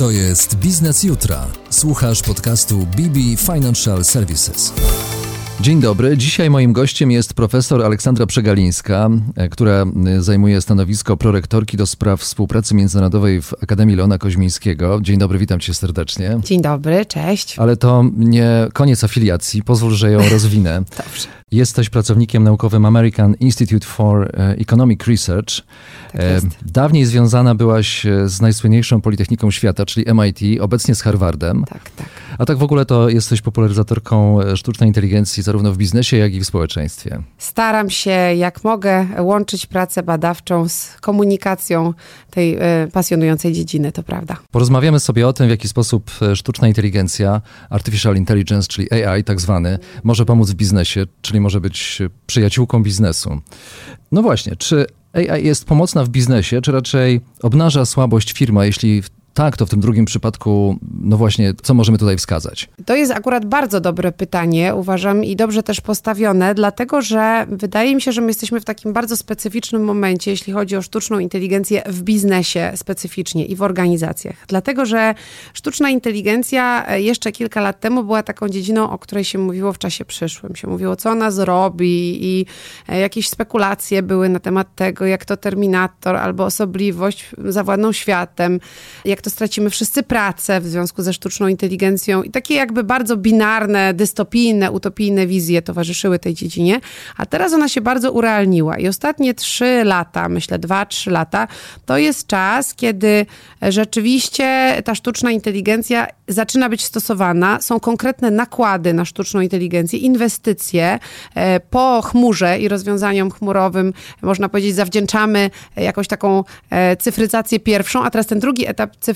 To jest Biznes Jutra. Słuchasz podcastu BB Financial Services. Dzień dobry. Dzisiaj moim gościem jest profesor Aleksandra Przegalińska, e, która e, zajmuje stanowisko prorektorki do spraw współpracy międzynarodowej w Akademii Leona Koźmińskiego. Dzień dobry, witam cię serdecznie. Dzień dobry, cześć. Ale to nie koniec afiliacji, pozwól, że ją rozwinę. Dobrze. Jesteś pracownikiem naukowym American Institute for e, Economic Research. Tak. Dawniej związana byłaś z najsłynniejszą Politechniką Świata, czyli MIT, obecnie z Harvardem. Tak, tak. A tak w ogóle to jesteś popularyzatorką sztucznej inteligencji zarówno w biznesie, jak i w społeczeństwie. Staram się, jak mogę, łączyć pracę badawczą z komunikacją tej y, pasjonującej dziedziny, to prawda. Porozmawiamy sobie o tym, w jaki sposób sztuczna inteligencja, artificial intelligence, czyli AI tak zwany, może pomóc w biznesie, czyli może być przyjaciółką biznesu. No właśnie, czy AI jest pomocna w biznesie, czy raczej obnaża słabość firma, jeśli tak, to w tym drugim przypadku, no właśnie, co możemy tutaj wskazać? To jest akurat bardzo dobre pytanie, uważam, i dobrze też postawione, dlatego że wydaje mi się, że my jesteśmy w takim bardzo specyficznym momencie, jeśli chodzi o sztuczną inteligencję w biznesie specyficznie i w organizacjach. Dlatego, że sztuczna inteligencja e, jeszcze kilka lat temu była taką dziedziną, o której się mówiło w czasie przyszłym. Się mówiło, co ona zrobi, i e, jakieś spekulacje były na temat tego, jak to terminator albo osobliwość zawładną światem, jak to stracimy wszyscy pracę w związku ze sztuczną inteligencją i takie jakby bardzo binarne, dystopijne, utopijne wizje towarzyszyły tej dziedzinie, a teraz ona się bardzo urealniła. I ostatnie trzy lata, myślę dwa, trzy lata, to jest czas, kiedy rzeczywiście ta sztuczna inteligencja zaczyna być stosowana, są konkretne nakłady na sztuczną inteligencję, inwestycje e, po chmurze i rozwiązaniom chmurowym, można powiedzieć, zawdzięczamy jakąś taką e, cyfryzację pierwszą, a teraz ten drugi etap cyfryzacji,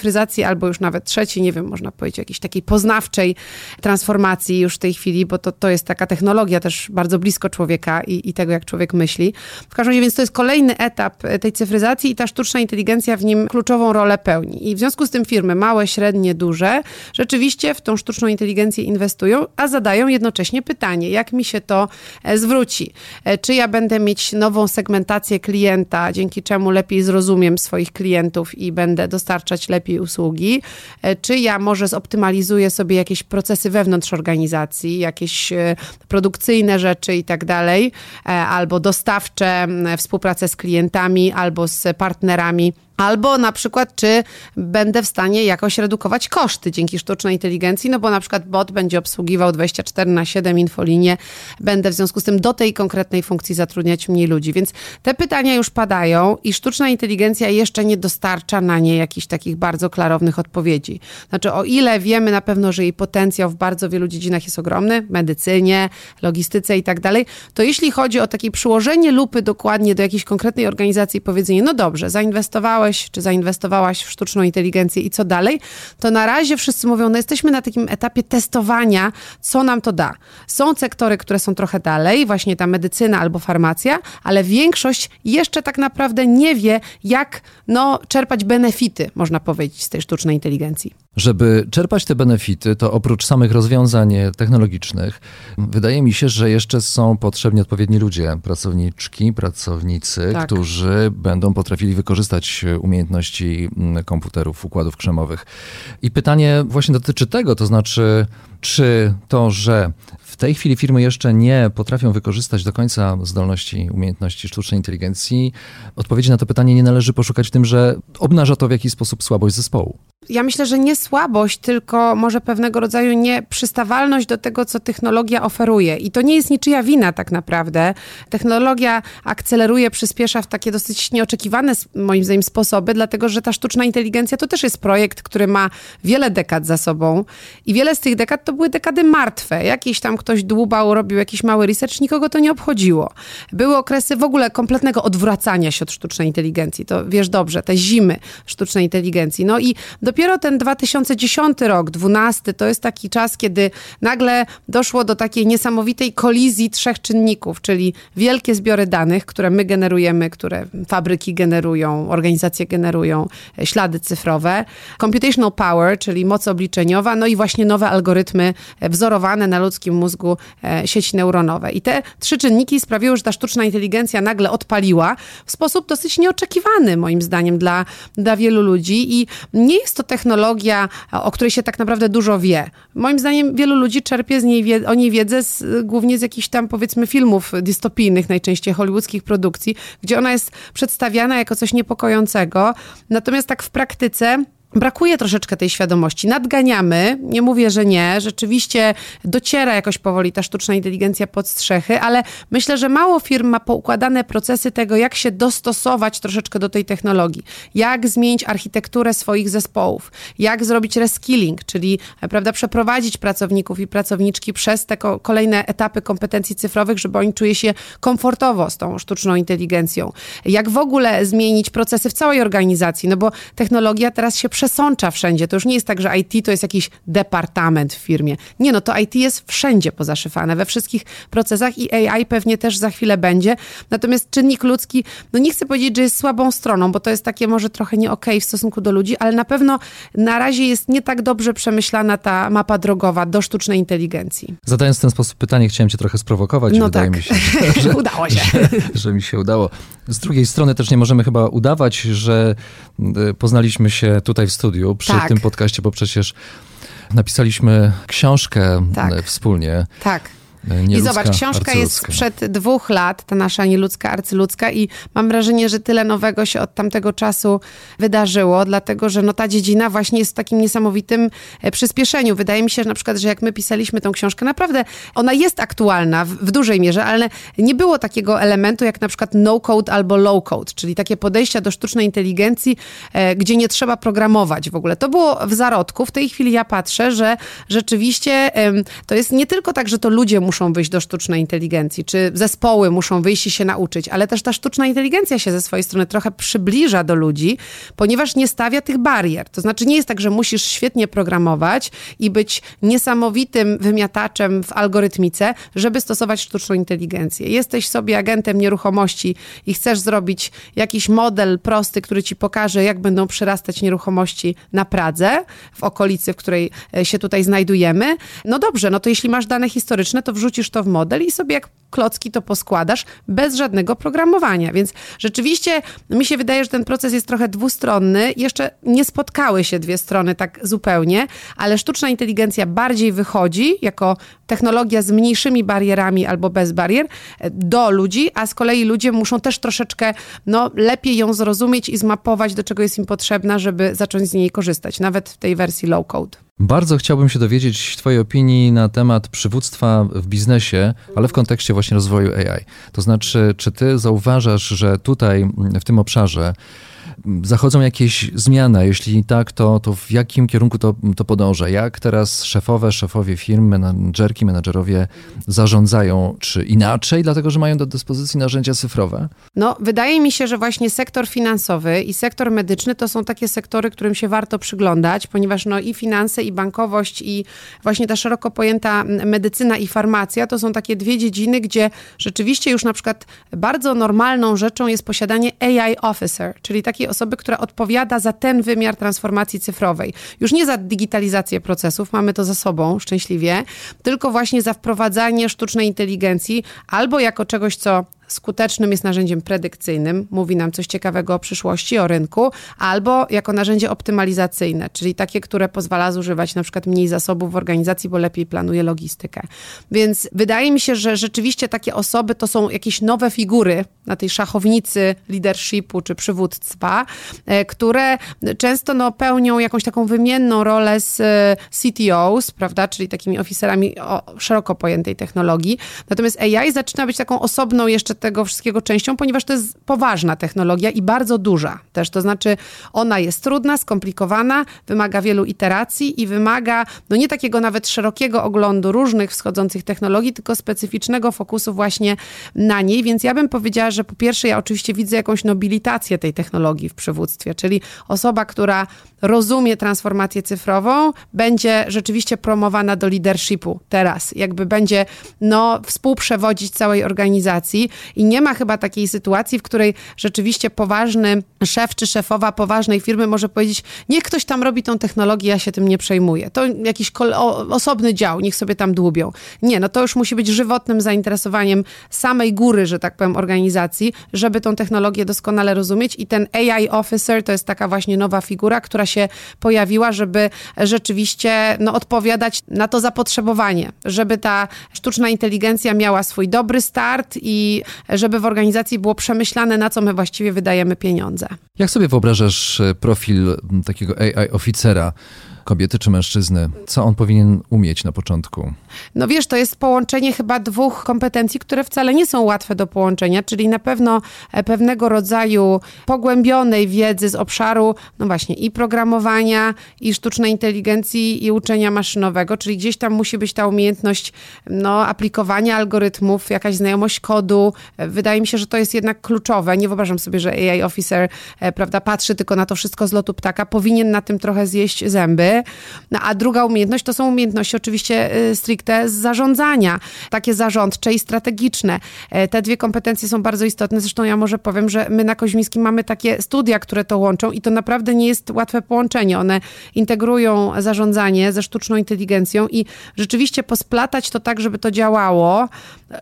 albo już nawet trzeci, nie wiem, można powiedzieć, jakiejś takiej poznawczej transformacji już w tej chwili, bo to, to jest taka technologia też bardzo blisko człowieka i, i tego, jak człowiek myśli. W każdym razie, więc to jest kolejny etap e, tej cyfryzacji i ta sztuczna inteligencja w nim kluczową rolę pełni. I w związku z tym firmy małe, średnie, duże rzeczywiście w tą sztuczną inteligencję inwestują, a zadają jednocześnie pytanie, jak mi się to e, zwróci? E, czy ja będę mieć nową segmentację klienta, dzięki czemu lepiej zrozumiem swoich klientów i będę dostarczać lepiej lepiej usługi, e, czy ja może zoptymalizuję sobie jakieś procesy wewnątrz organizacji, jakieś e, produkcyjne rzeczy i tak dalej, e, albo dostawcze, współpracę z klientami, albo z partnerami Albo na przykład, czy będę w stanie jakoś redukować koszty dzięki sztucznej inteligencji, no bo na przykład bot będzie obsługiwał 24 na 7 infolinię, będę w związku z tym do tej konkretnej funkcji zatrudniać mniej ludzi. Więc te pytania już padają i sztuczna inteligencja jeszcze nie dostarcza na nie jakichś takich bardzo klarownych odpowiedzi. Znaczy, o ile wiemy na pewno, że jej potencjał w bardzo wielu dziedzinach jest ogromny, medycynie, logistyce i tak dalej, to jeśli chodzi o takie przyłożenie lupy dokładnie do jakiejś konkretnej organizacji i powiedzenie, no dobrze, zainwestowałem czy zainwestowałaś w sztuczną inteligencję i co dalej, to na razie wszyscy mówią, no jesteśmy na takim etapie testowania, co nam to da. Są sektory, które są trochę dalej, właśnie ta medycyna albo farmacja, ale większość jeszcze tak naprawdę nie wie, jak no, czerpać benefity, można powiedzieć, z tej sztucznej inteligencji. Żeby czerpać te benefity, to oprócz samych rozwiązań technologicznych, wydaje mi się, że jeszcze są potrzebni odpowiedni ludzie, pracowniczki, pracownicy, tak. którzy będą potrafili wykorzystać umiejętności mm, komputerów, układów krzemowych. I pytanie właśnie dotyczy tego, to znaczy, czy to, że w tej chwili firmy jeszcze nie potrafią wykorzystać do końca zdolności, umiejętności sztucznej inteligencji, odpowiedzi na to pytanie nie należy poszukać w tym, że obnaża to w jakiś sposób słabość zespołu. Ja myślę, że nie słabość, tylko może pewnego rodzaju nieprzystawalność do tego, co technologia oferuje. I to nie jest niczyja wina tak naprawdę. Technologia akceleruje, przyspiesza w takie dosyć nieoczekiwane, moim zdaniem, sposoby, dlatego że ta sztuczna inteligencja to też jest projekt, który ma wiele dekad za sobą. I wiele z tych dekad to były dekady martwe. Jakieś tam ktoś dłubał, robił jakiś mały research, nikogo to nie obchodziło. Były okresy w ogóle kompletnego odwracania się od sztucznej inteligencji. To wiesz dobrze, te zimy sztucznej inteligencji. No i dopiero ten 2010 rok, 12, to jest taki czas, kiedy nagle doszło do takiej niesamowitej kolizji trzech czynników, czyli wielkie zbiory danych, które my generujemy, które fabryki generują, organizacje generują, ślady cyfrowe, computational power, czyli moc obliczeniowa, no i właśnie nowe algorytmy wzorowane na ludzkim mózgu mózgu e, sieci neuronowe. I te trzy czynniki sprawiły, że ta sztuczna inteligencja nagle odpaliła w sposób dosyć nieoczekiwany, moim zdaniem, dla, dla wielu ludzi. I nie jest to technologia, o której się tak naprawdę dużo wie. Moim zdaniem wielu ludzi czerpie z niej, o niej wiedzę z, głównie z jakichś tam powiedzmy filmów dystopijnych, najczęściej hollywoodzkich produkcji, gdzie ona jest przedstawiana jako coś niepokojącego. Natomiast tak w praktyce brakuje troszeczkę tej świadomości. Nadganiamy, nie mówię, że nie, rzeczywiście dociera jakoś powoli ta sztuczna inteligencja pod strzechy, ale myślę, że mało firm ma poukładane procesy tego, jak się dostosować troszeczkę do tej technologii, jak zmienić architekturę swoich zespołów, jak zrobić reskilling, czyli prawda, przeprowadzić pracowników i pracowniczki przez te kolejne etapy kompetencji cyfrowych, żeby oni czuli się komfortowo z tą sztuczną inteligencją. Jak w ogóle zmienić procesy w całej organizacji, no bo technologia teraz się przesącza wszędzie. To już nie jest tak, że IT to jest jakiś departament w firmie. Nie, no to IT jest wszędzie pozaszyfane, we wszystkich procesach i AI pewnie też za chwilę będzie. Natomiast czynnik ludzki, no nie chcę powiedzieć, że jest słabą stroną, bo to jest takie może trochę nie okej okay w stosunku do ludzi, ale na pewno na razie jest nie tak dobrze przemyślana ta mapa drogowa do sztucznej inteligencji. Zadając w ten sposób pytanie, chciałem cię trochę sprowokować. No Wydaje tak. mi się, że, udało się. Że, że mi się udało. Z drugiej strony też nie możemy chyba udawać, że y, poznaliśmy się tutaj w studiu przy tak. tym podcaście, bo przecież napisaliśmy książkę tak. wspólnie. Tak. I zobacz, książka jest sprzed dwóch lat, ta nasza nieludzka, arcyludzka i mam wrażenie, że tyle nowego się od tamtego czasu wydarzyło, dlatego, że no ta dziedzina właśnie jest w takim niesamowitym e, przyspieszeniu. Wydaje mi się, że na przykład, że jak my pisaliśmy tą książkę, naprawdę ona jest aktualna w, w dużej mierze, ale nie było takiego elementu jak na przykład no-code albo low-code, czyli takie podejścia do sztucznej inteligencji, e, gdzie nie trzeba programować w ogóle. To było w zarodku. W tej chwili ja patrzę, że rzeczywiście e, to jest nie tylko tak, że to ludzie muszą muszą wyjść do sztucznej inteligencji, czy zespoły muszą wyjść i się nauczyć, ale też ta sztuczna inteligencja się ze swojej strony trochę przybliża do ludzi, ponieważ nie stawia tych barier. To znaczy nie jest tak, że musisz świetnie programować i być niesamowitym wymiataczem w algorytmice, żeby stosować sztuczną inteligencję. Jesteś sobie agentem nieruchomości i chcesz zrobić jakiś model prosty, który ci pokaże, jak będą przyrastać nieruchomości na Pradze, w okolicy, w której e, się tutaj znajdujemy. No dobrze, no to jeśli masz dane historyczne, to wrzucisz to w model i sobie jak klocki to poskładasz bez żadnego programowania. Więc rzeczywiście mi się wydaje, że ten proces jest trochę dwustronny. Jeszcze nie spotkały się dwie strony tak zupełnie, ale sztuczna inteligencja bardziej wychodzi jako technologia z mniejszymi barierami albo bez barier e, do ludzi, a z kolei ludzie muszą też troszeczkę no, lepiej ją zrozumieć i zmapować, do czego jest im potrzebna, żeby zacząć z niej korzystać, nawet w tej wersji low code. Bardzo chciałbym się dowiedzieć Twojej opinii na temat przywództwa w biznesie, ale w kontekście właśnie rozwoju AI. To znaczy, czy Ty zauważasz, że tutaj w tym obszarze zachodzą jakieś zmiany? Jeśli tak, to, to w jakim kierunku to, to podąża? Jak teraz szefowe, szefowie firm, menadżerki, menadżerowie zarządzają? Czy inaczej, dlatego że mają do dyspozycji narzędzia cyfrowe? No, wydaje mi się, że właśnie sektor finansowy i sektor medyczny to są takie sektory, którym się warto przyglądać, ponieważ no i finanse, i bankowość, i właśnie ta szeroko pojęta medycyna i farmacja to są takie dwie dziedziny, gdzie rzeczywiście już na przykład bardzo normalną rzeczą jest posiadanie AI officer, czyli taki takiej osoby, która odpowiada za ten wymiar transformacji cyfrowej. Już nie za digitalizację procesów, mamy to za sobą szczęśliwie, tylko właśnie za wprowadzanie sztucznej inteligencji albo jako czegoś, co skutecznym jest narzędziem predykcyjnym, mówi nam coś ciekawego o przyszłości, o rynku, albo jako narzędzie optymalizacyjne, czyli takie, które pozwala zużywać na przykład mniej zasobów w organizacji, bo lepiej planuje logistykę. Więc wydaje mi się, że rzeczywiście takie osoby to są jakieś nowe figury na tej szachownicy leadershipu czy przywództwa, e, które często no, pełnią jakąś taką wymienną rolę z e, CTOs, prawda, czyli takimi oficerami szeroko pojętej technologii. Natomiast AI zaczyna być taką osobną jeszcze tego wszystkiego częścią, ponieważ to jest poważna technologia i bardzo duża też. To znaczy, ona jest trudna, skomplikowana, wymaga wielu iteracji i wymaga, no nie takiego nawet szerokiego oglądu różnych wschodzących technologii, tylko specyficznego fokusu właśnie na niej. Więc ja bym powiedziała, że po pierwsze, ja oczywiście widzę jakąś nobilitację tej technologii w przywództwie, czyli osoba, która rozumie transformację cyfrową, będzie rzeczywiście promowana do leadershipu teraz. Jakby będzie no, współprzewodzić całej organizacji I nie ma chyba takiej sytuacji, w której rzeczywiście poważny szef czy szefowa poważnej firmy może powiedzieć, niech ktoś tam robi tą technologię, ja się tym nie przejmuję. To jakiś osobny dział, niech sobie tam dłubią. Nie, no to już musi być żywotnym zainteresowaniem samej góry, że tak powiem, organizacji, żeby tą technologię doskonale rozumieć i ten AI officer to jest taka właśnie nowa figura, która się pojawiła, żeby rzeczywiście no, odpowiadać na to zapotrzebowanie, żeby ta sztuczna inteligencja miała swój dobry start i żeby w organizacji było przemyślane, na co my właściwie wydajemy pieniądze. Jak sobie wyobrażasz e, profil takiego AI oficera? Kobiety czy mężczyzny? Co on powinien umieć na początku? No wiesz, to jest połączenie chyba dwóch kompetencji, które wcale nie są łatwe do połączenia, czyli na pewno e, pewnego rodzaju pogłębionej wiedzy z obszaru, no właśnie, i programowania, i sztucznej inteligencji, i uczenia maszynowego, czyli gdzieś tam musi być ta umiejętność no, aplikowania algorytmów, jakaś znajomość kodu. E, wydaje mi się, że to jest jednak kluczowe. Nie wyobrażam sobie, że AI officer, e, prawda, patrzy tylko na to wszystko z lotu ptaka. Powinien na tym trochę zjeść zęby. No, a druga umiejętność to są umiejętności oczywiście y, stricte z zarządzania, takie zarządcze i strategiczne. E, te dwie kompetencje są bardzo istotne. Zresztą ja może powiem, że my na Koźmińskim mamy takie studia, które to łączą i to naprawdę nie jest łatwe połączenie. One integrują zarządzanie ze sztuczną inteligencją i rzeczywiście posplatać to tak, żeby to działało.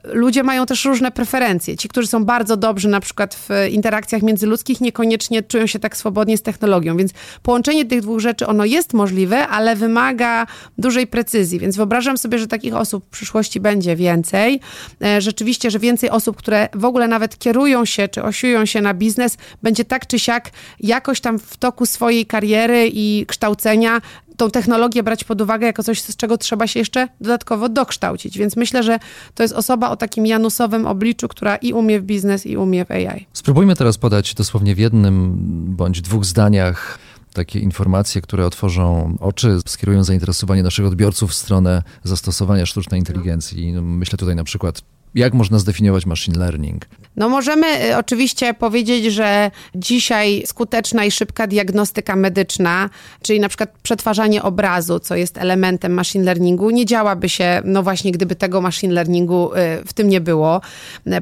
Ludzie mają też różne preferencje. Ci, którzy są bardzo dobrzy na przykład w interakcjach międzyludzkich, niekoniecznie czują się tak swobodnie z technologią, więc połączenie tych dwóch rzeczy, ono jest możliwe, możliwy, ale wymaga dużej precyzji, więc wyobrażam sobie, że takich osób w przyszłości będzie więcej. E, rzeczywiście, że więcej osób, które w ogóle nawet kierują się czy osiują się na biznes, będzie tak czy siak jakoś tam w toku swojej kariery i kształcenia tą technologię brać pod uwagę jako coś, z czego trzeba się jeszcze dodatkowo dokształcić. Więc myślę, że to jest osoba o takim janusowym obliczu, która i umie w biznes, i umie w AI. Spróbujmy teraz podać dosłownie w jednym bądź dwóch zdaniach takie informacje, które otworzą oczy, skierują zainteresowanie naszych odbiorców w stronę zastosowania sztucznej inteligencji. No, myślę tutaj na przykład jak można zdefiniować machine learning? No możemy y, oczywiście powiedzieć, że dzisiaj skuteczna i szybka diagnostyka medyczna, czyli na przykład przetwarzanie obrazu, co jest elementem machine learningu, nie działaby się, no właśnie, gdyby tego machine learningu y, w tym nie było.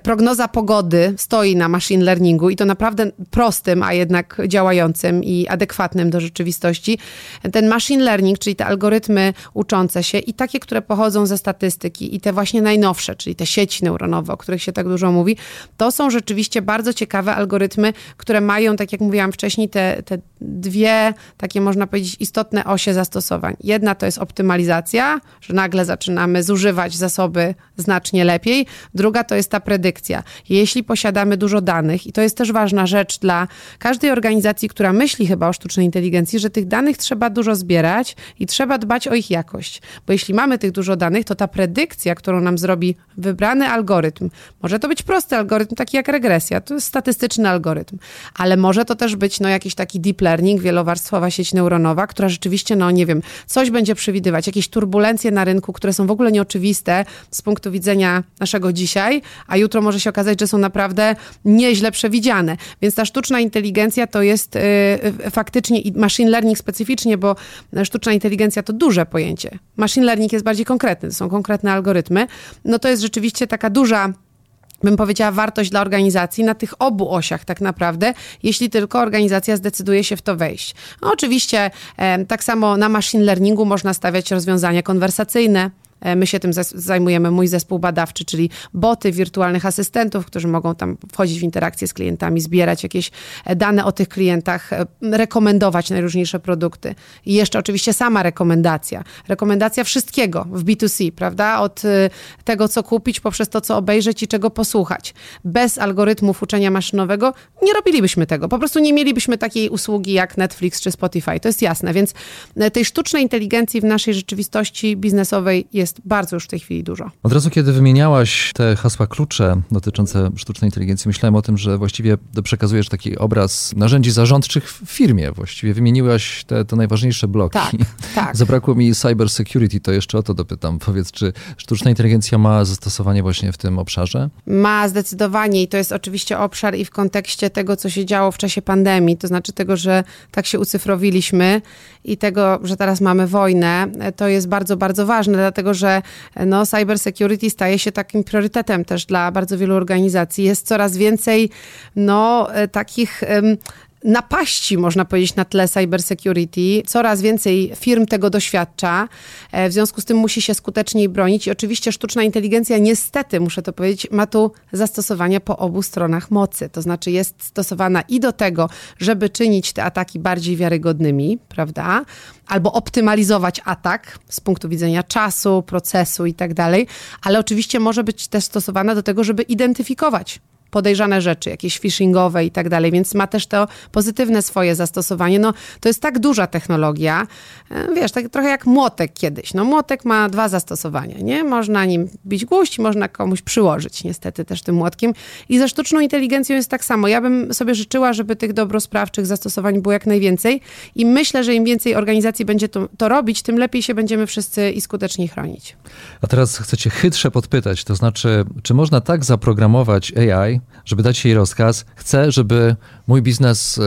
Prognoza pogody stoi na machine learningu i to naprawdę prostym, a jednak działającym i adekwatnym do rzeczywistości. Ten machine learning, czyli te algorytmy uczące się i takie, które pochodzą ze statystyki i te właśnie najnowsze, czyli te sieci neuronowe, o których się tak dużo mówi, to są rzeczywiście bardzo ciekawe algorytmy, które mają, tak jak mówiłam wcześniej, te, te dwie takie, można powiedzieć, istotne osie zastosowań. Jedna to jest optymalizacja, że nagle zaczynamy zużywać zasoby znacznie lepiej. Druga to jest ta predykcja. Jeśli posiadamy dużo danych, i to jest też ważna rzecz dla każdej organizacji, która myśli chyba o sztucznej inteligencji, że tych danych trzeba dużo zbierać i trzeba dbać o ich jakość. Bo jeśli mamy tych dużo danych, to ta predykcja, którą nam zrobi wybrany algorytm. Może to być prosty algorytm, taki jak regresja, to jest statystyczny algorytm, ale może to też być no, jakiś taki deep learning, wielowarstwowa sieć neuronowa, która rzeczywiście, no nie wiem, coś będzie przewidywać, jakieś turbulencje na rynku, które są w ogóle nieoczywiste z punktu widzenia naszego dzisiaj, a jutro może się okazać, że są naprawdę nieźle przewidziane. Więc ta sztuczna inteligencja to jest yy, faktycznie i machine learning specyficznie, bo sztuczna inteligencja to duże pojęcie. Machine learning jest bardziej konkretny, to są konkretne algorytmy. No to jest rzeczywiście taka duża bym powiedziała, wartość dla organizacji na tych obu osiach tak naprawdę, jeśli tylko organizacja zdecyduje się w to wejść. No, oczywiście tak samo na machine learningu można stawiać rozwiązania konwersacyjne, my się tym zajmujemy, mój zespół badawczy, czyli boty wirtualnych asystentów, którzy mogą tam wchodzić w interakcję z klientami, zbierać jakieś e, dane o tych klientach, e, rekomendować najróżniejsze produkty. I jeszcze oczywiście sama rekomendacja. Rekomendacja wszystkiego w B2C, prawda? Od tego, co kupić, poprzez to, co obejrzeć i czego posłuchać. Bez algorytmów uczenia maszynowego nie robilibyśmy tego. Po prostu nie mielibyśmy takiej usługi jak Netflix czy Spotify. To jest jasne. Więc tej sztucznej inteligencji w naszej rzeczywistości biznesowej jest jest bardzo już w tej chwili dużo. Od razu, kiedy wymieniałaś te hasła klucze dotyczące sztucznej inteligencji, myślałem o tym, że właściwie przekazujesz taki obraz narzędzi zarządczych w firmie. Właściwie wymieniłaś te, te najważniejsze bloki. Tak, tak. Zabrakło mi cyber security, to jeszcze o to dopytam. Powiedz, czy sztuczna inteligencja ma zastosowanie właśnie w tym obszarze? Ma zdecydowanie i to jest oczywiście obszar i w kontekście tego, co się działo w czasie pandemii, to znaczy tego, że tak się ucyfrowiliśmy i tego, że teraz mamy wojnę, to jest bardzo, bardzo ważne, dlatego że że no, cyber security staje się takim priorytetem też dla bardzo wielu organizacji. Jest coraz więcej no, takich napaści, można powiedzieć, na tle cybersecurity. Coraz więcej firm tego doświadcza, e, w związku z tym musi się skuteczniej bronić i oczywiście sztuczna inteligencja niestety, muszę to powiedzieć, ma tu zastosowania po obu stronach mocy. To znaczy jest stosowana i do tego, żeby czynić te ataki bardziej wiarygodnymi, prawda? Albo optymalizować atak z punktu widzenia czasu, procesu i tak dalej, ale oczywiście może być też stosowana do tego, żeby identyfikować podejrzane rzeczy, jakieś phishingowe i tak dalej, więc ma też to pozytywne swoje zastosowanie. No, to jest tak duża technologia, e, wiesz, tak trochę jak młotek kiedyś. No, młotek ma dwa zastosowania, nie? Można nim bić gwóźdź, można komuś przyłożyć niestety też tym młotkiem. I ze sztuczną inteligencją jest tak samo. Ja bym sobie życzyła, żeby tych dobrosprawczych zastosowań było jak najwięcej i myślę, że im więcej organizacji będzie to, to robić, tym lepiej się będziemy wszyscy i skuteczniej chronić. A teraz chcecie chytrze podpytać, to znaczy, czy można tak zaprogramować AI, żeby dać jej rozkaz. Chcę, żeby mój biznes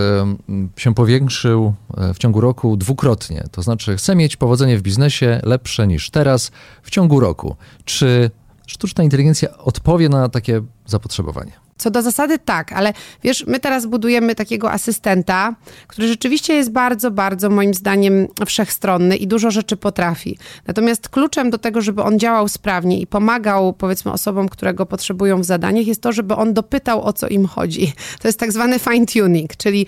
się powiększył e, w ciągu roku dwukrotnie. To znaczy, chcę mieć powodzenie w biznesie lepsze niż teraz w ciągu roku. Czy sztuczna inteligencja odpowie na takie zapotrzebowanie? Co do zasady tak, ale wiesz, my teraz budujemy takiego asystenta, który rzeczywiście jest bardzo, bardzo moim zdaniem wszechstronny i dużo rzeczy potrafi. Natomiast kluczem do tego, żeby on działał sprawnie i pomagał powiedzmy osobom, które go potrzebują w zadaniach, jest to, żeby on dopytał o co im chodzi. To jest tak zwany fine tuning, czyli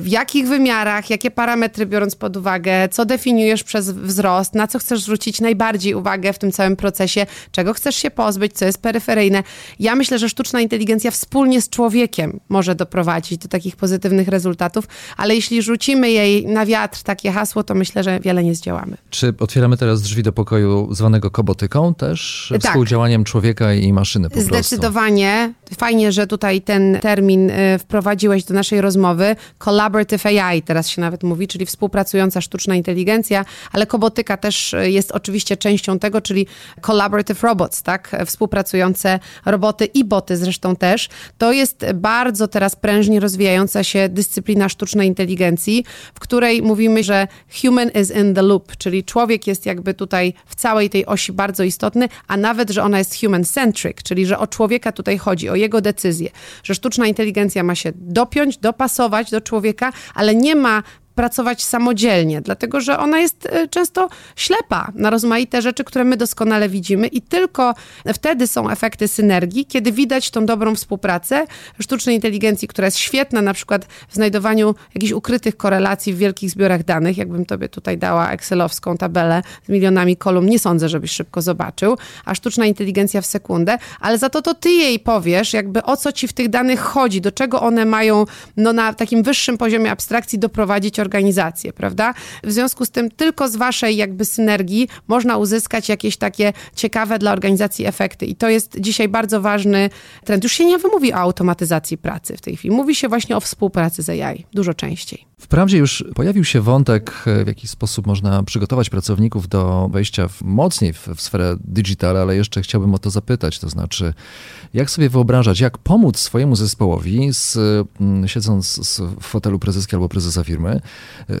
w jakich wymiarach, jakie parametry biorąc pod uwagę, co definiujesz przez wzrost, na co chcesz zwrócić najbardziej uwagę w tym całym procesie, czego chcesz się pozbyć, co jest peryferyjne. Ja myślę, że sztuczna inteligencja wspólnie z człowiekiem może doprowadzić do takich pozytywnych rezultatów, ale jeśli rzucimy jej na wiatr takie hasło, to myślę, że wiele nie zdziałamy. Czy otwieramy teraz drzwi do pokoju zwanego kobotyką też? Tak. Współdziałaniem człowieka i maszyny po Zdecydowanie. Fajnie, że tutaj ten termin y, wprowadziłeś do naszej rozmowy. Collaborative AI teraz się nawet mówi, czyli współpracująca sztuczna inteligencja, ale kobotyka też jest oczywiście częścią tego, czyli collaborative robots, tak? Współpracujące roboty i boty zresztą też. To jest bardzo teraz prężnie rozwijająca się dyscyplina sztucznej inteligencji, w której mówimy, że human is in the loop, czyli człowiek jest jakby tutaj w całej tej osi bardzo istotny, a nawet, że ona jest human-centric, czyli że o człowieka tutaj chodzi, o jego decyzje, że sztuczna inteligencja ma się dopiąć, dopasować do człowieka, ale nie ma pracować samodzielnie, dlatego że ona jest e, często ślepa na rozmaite rzeczy, które my doskonale widzimy i tylko wtedy są efekty synergii, kiedy widać tą dobrą współpracę sztucznej inteligencji, która jest świetna na przykład w znajdowaniu jakichś ukrytych korelacji w wielkich zbiorach danych. Jakbym tobie tutaj dała excelowską tabelę z milionami kolumn, nie sądzę, żebyś szybko zobaczył, a sztuczna inteligencja w sekundę, ale za to to ty jej powiesz, jakby o co ci w tych danych chodzi, do czego one mają no, na takim wyższym poziomie abstrakcji doprowadzić organizację, prawda? W związku z tym tylko z waszej jakby synergii można uzyskać jakieś takie ciekawe dla organizacji efekty i to jest dzisiaj bardzo ważny trend. Już się nie mówi o automatyzacji pracy w tej chwili, mówi się właśnie o współpracy z AI dużo częściej. Wprawdzie już pojawił się wątek, w jaki sposób można przygotować pracowników do wejścia w, mocniej w, w sferę digital, ale jeszcze chciałbym o to zapytać, to znaczy jak sobie wyobrażać, jak pomóc swojemu zespołowi, z, mm, siedząc w fotelu prezeski albo prezesa firmy,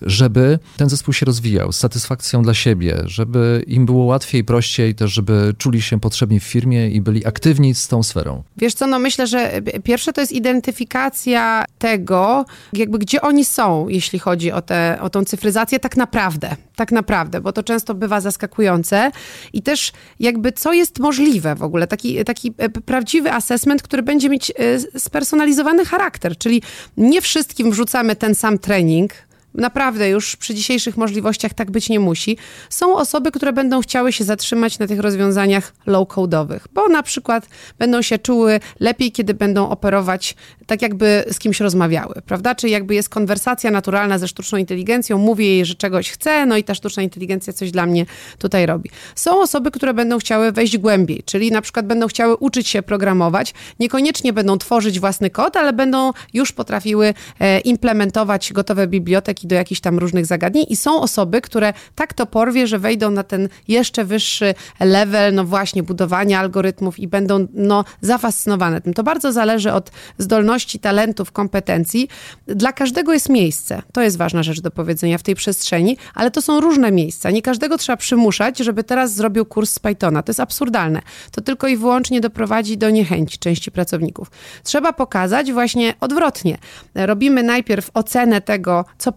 żeby ten zespół się rozwijał z satysfakcją dla siebie, żeby im było łatwiej, prościej, też żeby czuli się potrzebni w firmie i byli aktywni z tą sferą? Wiesz co, no myślę, że pierwsze to jest identyfikacja tego, jakby gdzie oni są, jeśli chodzi o, tę o tą cyfryzację, tak naprawdę, tak naprawdę, bo to często bywa zaskakujące. I też jakby co jest możliwe w ogóle, taki, taki e, prawdziwy assessment, który będzie mieć e, spersonalizowany charakter, czyli nie wszystkim wrzucamy ten sam trening, naprawdę już przy dzisiejszych możliwościach tak być nie musi. Są osoby, które będą chciały się zatrzymać na tych rozwiązaniach low-codowych, bo na przykład będą się czuły lepiej, kiedy będą operować tak, jakby z kimś rozmawiały, prawda? Czyli jakby jest konwersacja naturalna ze sztuczną inteligencją, mówię jej, że czegoś chcę, no i ta sztuczna inteligencja coś dla mnie tutaj robi. Są osoby, które będą chciały wejść głębiej, czyli na przykład będą chciały uczyć się programować, niekoniecznie będą tworzyć własny kod, ale będą już potrafiły e, implementować gotowe biblioteki do jakichś tam różnych zagadnień i są osoby, które tak to porwie, że wejdą na ten jeszcze wyższy level, no właśnie, budowania algorytmów i będą no, zafascynowane tym. To bardzo zależy od zdolności, talentów, kompetencji. Dla każdego jest miejsce. To jest ważna rzecz do powiedzenia w tej przestrzeni, ale to są różne miejsca. Nie każdego trzeba przymuszać, żeby teraz zrobił kurs z Pythona. To jest absurdalne. To tylko i wyłącznie doprowadzi do niechęci części pracowników. Trzeba pokazać właśnie odwrotnie. Robimy najpierw ocenę tego, co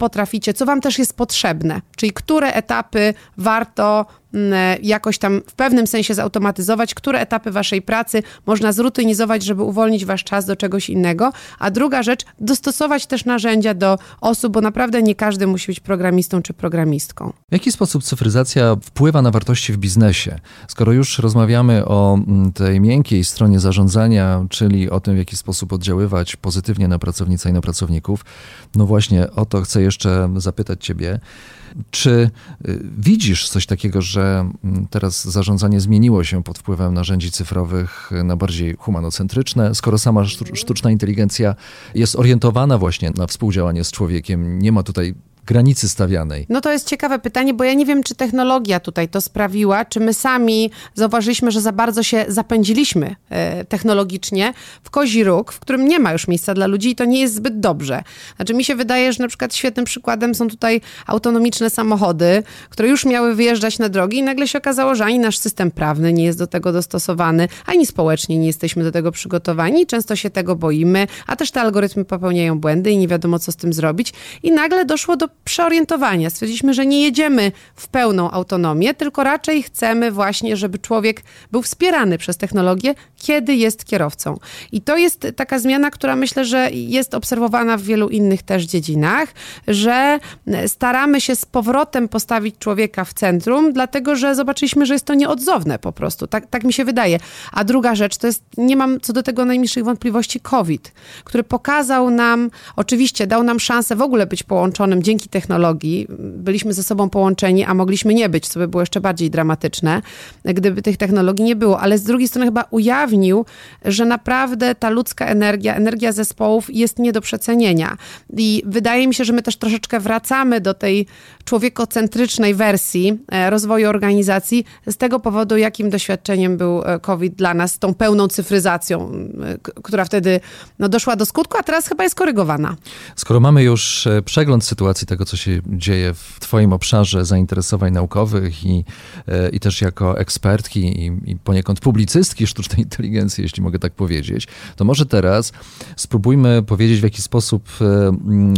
co wam też jest potrzebne, czyli które etapy warto jakoś tam w pewnym sensie zautomatyzować, które etapy waszej pracy można zrutynizować, żeby uwolnić wasz czas do czegoś innego. A druga rzecz, dostosować też narzędzia do osób, bo naprawdę nie każdy musi być programistą czy programistką. W jaki sposób cyfryzacja wpływa na wartości w biznesie? Skoro już rozmawiamy o mm, tej miękkiej stronie zarządzania, czyli o tym, w jaki sposób oddziaływać pozytywnie na pracownicę i na pracowników, no właśnie o to chcę jeszcze zapytać Ciebie. Czy y, widzisz coś takiego, że mm, teraz zarządzanie zmieniło się pod wpływem narzędzi cyfrowych na bardziej humanocentryczne, skoro sama sztuczna inteligencja jest orientowana właśnie na współdziałanie z człowiekiem, nie ma tutaj granicy stawianej? No to jest ciekawe pytanie, bo ja nie wiem, czy technologia tutaj to sprawiła, czy my sami zauważyliśmy, że za bardzo się zapędziliśmy e, technologicznie w kozi róg, w którym nie ma już miejsca dla ludzi i to nie jest zbyt dobrze. Znaczy mi się wydaje, że na przykład świetnym przykładem są tutaj autonomiczne samochody, które już miały wyjeżdżać na drogi i nagle się okazało, że ani nasz system prawny nie jest do tego dostosowany, ani społecznie nie jesteśmy do tego przygotowani, często się tego boimy, a też te algorytmy popełniają błędy i nie wiadomo, co z tym zrobić. I nagle doszło do przeorientowania. Stwierdziliśmy, że nie jedziemy w pełną autonomię, tylko raczej chcemy właśnie, żeby człowiek był wspierany przez technologię, kiedy jest kierowcą. I to jest taka zmiana, która myślę, że jest obserwowana w wielu innych też dziedzinach, że staramy się z powrotem postawić człowieka w centrum, dlatego że zobaczyliśmy, że jest to nieodzowne po prostu. Tak, tak mi się wydaje. A druga rzecz to jest, nie mam co do tego najmniejszych wątpliwości, COVID, który pokazał nam, oczywiście dał nam szansę w ogóle być połączonym dzięki technologii. Byliśmy ze sobą połączeni, a mogliśmy nie być, co by było jeszcze bardziej dramatyczne, gdyby tych technologii nie było. Ale z drugiej strony chyba ujawnił, że naprawdę ta ludzka energia, energia zespołów jest nie do przecenienia. I wydaje mi się, że my też troszeczkę wracamy do tej człowiekocentrycznej wersji e, rozwoju organizacji z tego powodu, jakim doświadczeniem był e, COVID dla nas, tą pełną cyfryzacją, e, która wtedy no, doszła do skutku, a teraz chyba jest korygowana. Skoro mamy już przegląd sytuacji tego, co się dzieje w Twoim obszarze zainteresowań naukowych i, i też jako ekspertki i, i poniekąd publicystki sztucznej inteligencji, jeśli mogę tak powiedzieć, to może teraz spróbujmy powiedzieć, w jaki sposób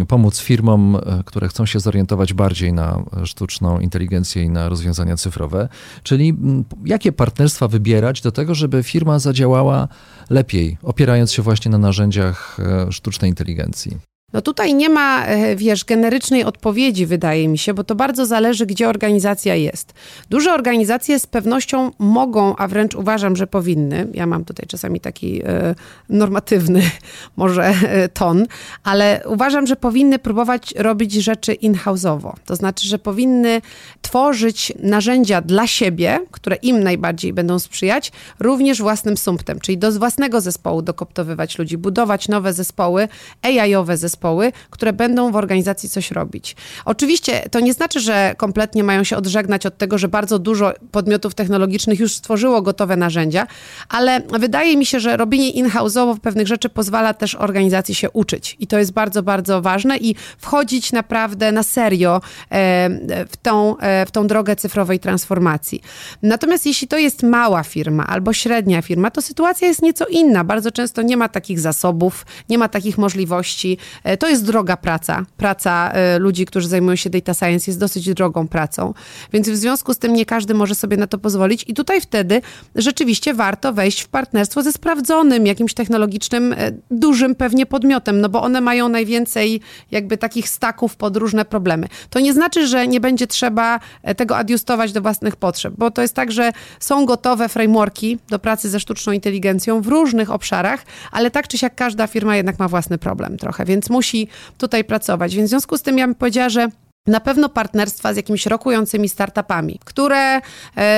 pomóc firmom, które chcą się zorientować bardziej na sztuczną inteligencję i na rozwiązania cyfrowe, czyli jakie partnerstwa wybierać do tego, żeby firma zadziałała lepiej, opierając się właśnie na narzędziach e, sztucznej inteligencji. No tutaj nie ma, e, wiesz, generycznej odpowiedzi, wydaje mi się, bo to bardzo zależy, gdzie organizacja jest. Duże organizacje z pewnością mogą, a wręcz uważam, że powinny, ja mam tutaj czasami taki e, normatywny może e, ton, ale uważam, że powinny próbować robić rzeczy in-house'owo. To znaczy, że powinny tworzyć narzędzia dla siebie, które im najbardziej będą sprzyjać, również własnym sumptem, czyli do własnego zespołu dokoptowywać ludzi, budować nowe zespoły, AI-owe zespoły, zespoły, które będą w organizacji coś robić. Oczywiście to nie znaczy, że kompletnie mają się odżegnać od tego, że bardzo dużo podmiotów technologicznych już stworzyło gotowe narzędzia, ale wydaje mi się, że robienie in-house'owo pewnych rzeczy pozwala też organizacji się uczyć i to jest bardzo, bardzo ważne i wchodzić naprawdę na serio e, w tą, e, w tą drogę cyfrowej transformacji. Natomiast jeśli to jest mała firma albo średnia firma, to sytuacja jest nieco inna. Bardzo często nie ma takich zasobów, nie ma takich możliwości. E, to jest droga praca. Praca e, ludzi, którzy zajmują się data science jest dosyć drogą pracą. Więc w związku z tym nie każdy może sobie na to pozwolić i tutaj wtedy rzeczywiście warto wejść w partnerstwo ze sprawdzonym, jakimś technologicznym, e, dużym pewnie podmiotem, no bo one mają najwięcej jakby takich staków pod różne problemy. To nie znaczy, że nie będzie trzeba tego adiustować do własnych potrzeb, bo to jest tak, że są gotowe frameworki do pracy ze sztuczną inteligencją w różnych obszarach, ale tak czy siak każda firma jednak ma własny problem trochę, więc musi musi tutaj pracować. Więc w związku z tym ja bym powiedziała, że Na pewno partnerstwa z jakimiś rokującymi startupami, które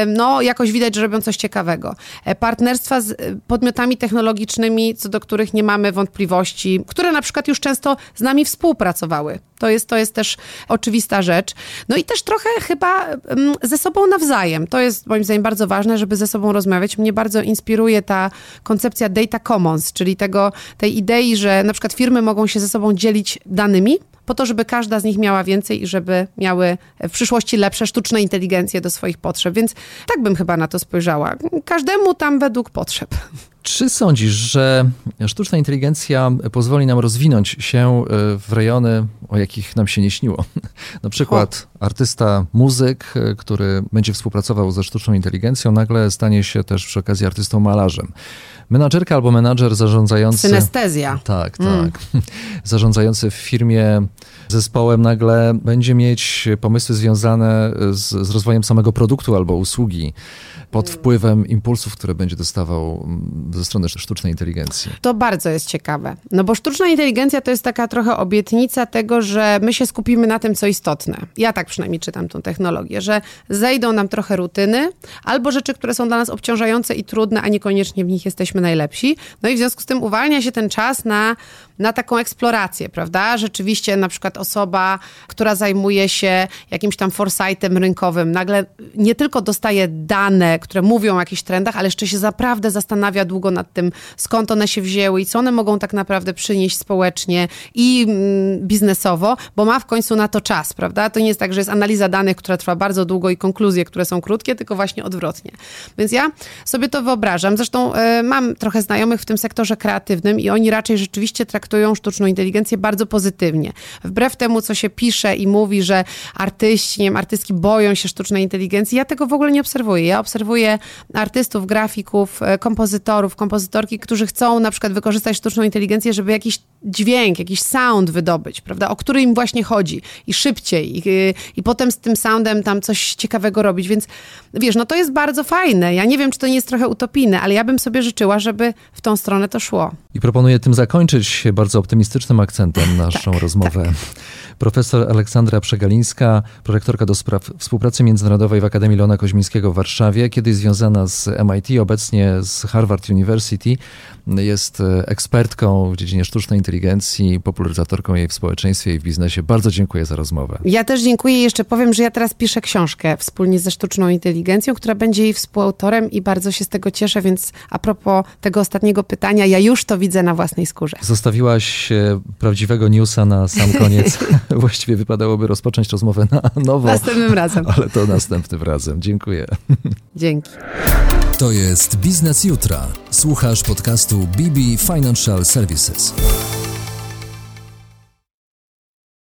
no, jakoś widać, że robią coś ciekawego. E, partnerstwa z e, podmiotami technologicznymi, co do których nie mamy wątpliwości, które na przykład już często z nami współpracowały. To jest, to jest też oczywista rzecz. No i też trochę chyba ze sobą nawzajem. To jest moim zdaniem bardzo ważne, żeby ze sobą rozmawiać. Mnie bardzo inspiruje ta koncepcja data commons, czyli tego, tej idei, że na przykład firmy mogą się ze sobą dzielić danymi, po to, żeby każda z nich miała więcej i żeby miały w przyszłości lepsze sztuczne inteligencje do swoich potrzeb. Więc tak bym chyba na to spojrzała. Każdemu tam według potrzeb. Czy sądzisz, że sztuczna inteligencja pozwoli nam rozwinąć się e, w rejony, o jakich nam się nie śniło? Na przykład. Artysta, muzyk, e, który będzie współpracował ze sztuczną inteligencją, nagle stanie się też przy okazji artystą malarzem. Menadżerka albo menadżer zarządzający. Synestezja. Tak, mm. tak. Mm. Zarządzający w firmie zespołem nagle będzie mieć pomysły związane z, z rozwojem samego produktu albo usługi pod wpływem impulsów, które będzie dostawał mm, ze strony sztucznej inteligencji. To bardzo jest ciekawe. No bo sztuczna inteligencja to jest taka trochę obietnica tego, że my się skupimy na tym, co istotne. Ja tak przynajmniej czytam tą technologię, że zejdą nam trochę rutyny albo rzeczy, które są dla nas obciążające i trudne, a niekoniecznie w nich jesteśmy najlepsi. No i w związku z tym uwalnia się ten czas na, na taką eksplorację, prawda? Rzeczywiście na przykład osoba, która zajmuje się jakimś tam foresightem rynkowym, nagle nie tylko dostaje dane, które mówią o jakichś trendach, ale jeszcze się naprawdę zastanawia długo nad tym, skąd one się wzięły i co one mogą tak naprawdę przynieść społecznie i mm, biznesowo, bo ma w końcu na to czas, prawda? To nie jest tak, że jest analiza danych, która trwa bardzo długo i konkluzje, które są krótkie, tylko właśnie odwrotnie. Więc ja sobie to wyobrażam. Zresztą y, mam trochę znajomych w tym sektorze kreatywnym i oni raczej rzeczywiście traktują sztuczną inteligencję bardzo pozytywnie. Wbrew temu, co się pisze i mówi, że artyści, nie wiem, artystki boją się sztucznej inteligencji, ja tego w ogóle nie obserwuję. Ja obserwuję artystów, grafików, e, kompozytorów, kompozytorki, którzy chcą na przykład wykorzystać sztuczną inteligencję, żeby jakiś dźwięk, jakiś sound wydobyć, prawda, o który im właśnie chodzi i szybciej i, i potem z tym soundem tam coś ciekawego robić, więc wiesz, no to jest bardzo fajne. Ja nie wiem, czy to nie jest trochę utopijne, ale ja bym sobie życzyła, żeby w tą stronę to szło. I proponuję tym zakończyć bardzo optymistycznym akcentem naszą tak, rozmowę. Tak. Profesor Aleksandra Przegalińska, prorektorka do spraw współpracy międzynarodowej w Akademii Leona Koźmińskiego w Warszawie, kiedyś związana z MIT, obecnie z Harvard University. Jest ekspertką w dziedzinie sztucznej inteligencji, popularyzatorką jej w społeczeństwie i w biznesie. Bardzo dziękuję za rozmowę. Ja też dziękuję. Jeszcze powiem, że ja teraz piszę książkę wspólnie ze sztuczną inteligencją, która będzie jej współautorem i bardzo się z tego cieszę, więc a propos tego ostatniego pytania, ja już to widzę na własnej skórze. Zostawiłaś e, prawdziwego newsa na sam koniec. Właściwie wypadałoby rozpocząć rozmowę na nowo. Następnym razem. Ale to następnym razem. Dziękuję. Dzięki. To jest Biznes Jutra. Słuchasz podcastu BB Financial Services.